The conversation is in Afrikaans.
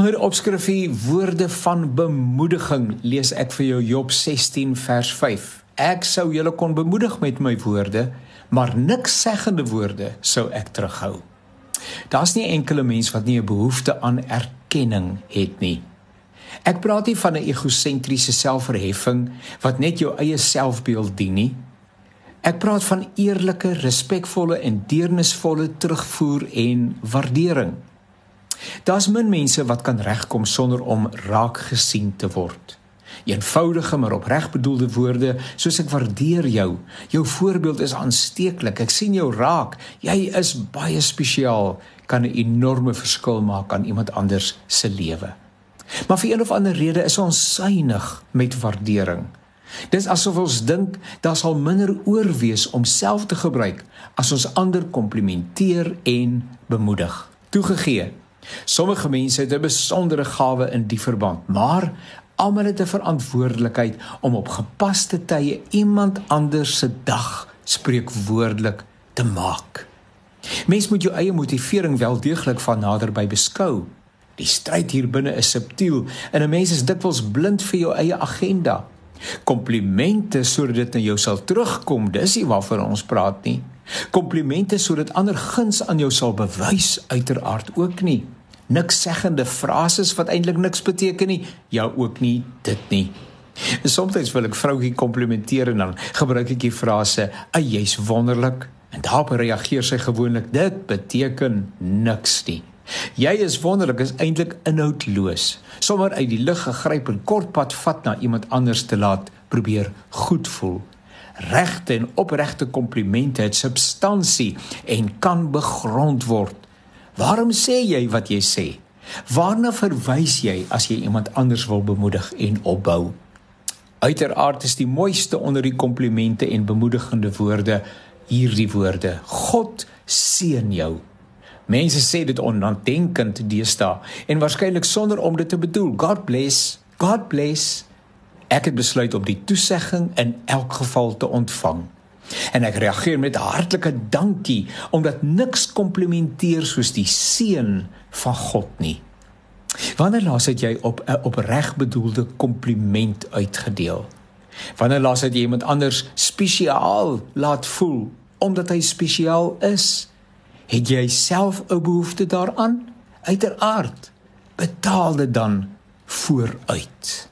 Onder opskrifie woorde van bemoediging lees ek vir jou Job 16 vers 5. Ek sou julle kon bemoedig met my woorde, maar niks seggende woorde sou ek terughou. Daar's nie enkele mens wat nie 'n behoefte aan erkenning het nie. Ek praat nie van 'n egosentriese selfverheffing wat net jou eie selfbeeld dien nie. Ek praat van eerlike, respekvolle en deernisvolle terugvoer en waardering. Daar's min mense wat kan regkom sonder om raak gesien te word. Eenvoudige maar opreg bedoelde woorde soos ek waardeer jou. Jou voorbeeld is aansteeklik. Ek sien jou raak. Jy is baie spesiaal. Kan 'n enorme verskil maak aan iemand anders se lewe. Maar vir een of ander rede is ons suinig met waardering. Dis asof ons dink daar sal minder oorwees om self te gebruik as ons ander komplimenteer en bemoedig. Toegegee, Sommige mense het 'n besondere gawe in die verband, maar almal het 'n verantwoordelikheid om op gepaste tye iemand anders se dag spreekwoordelik te maak. Mens moet jou eie motivering wel deeglik van naderby beskou. Die stryd hier binne is subtiel en 'n mens is dikwels blind vir jou eie agenda. Komplimente sodat dit na jou sal terugkom, dis nie waarvan ons praat nie. Komplimente sodat ander guns aan jou sal bewys uiteraard ook nie. Niks seggende frases wat eintlik niks beteken nie, jou ook nie dit nie. En soms wil ek vroutjie komplimenteer en dan gebruik ek die frase, "Ag jy's wonderlik." En daarop reageer sy gewoonlik, "Dit beteken niks nie." Jy is wonderlik is eintlik inhoudloos. Sommige uit die lug gegryp en kortpad vat na iemand anders te laat probeer goed voel regte en opregte komplimente het substansie en kan begrond word. Waarom sê jy wat jy sê? Waarna verwys jy as jy iemand anders wil bemoedig en opbou? Uiteraard is die mooiste onder die komplimente en bemoedigende woorde hierdie woorde: God seën jou. Mense sê dit onnadenkend deesdae en waarskynlik sonder om dit te bedoel. God bless. God bless. Ek het besluit om die toesegging in elk geval te ontvang. En ek reageer met hartlike dankie omdat niks komplimenteer soos die seën van God nie. Wanneer laas het jy op 'n opreg bedoelde kompliment uitgedeel? Wanneer laas het jy iemand anders spesiaal laat voel omdat hy spesiaal is? Het jy self 'n behoefte daaraan? Uiteraard. Betaal dit dan vooruit.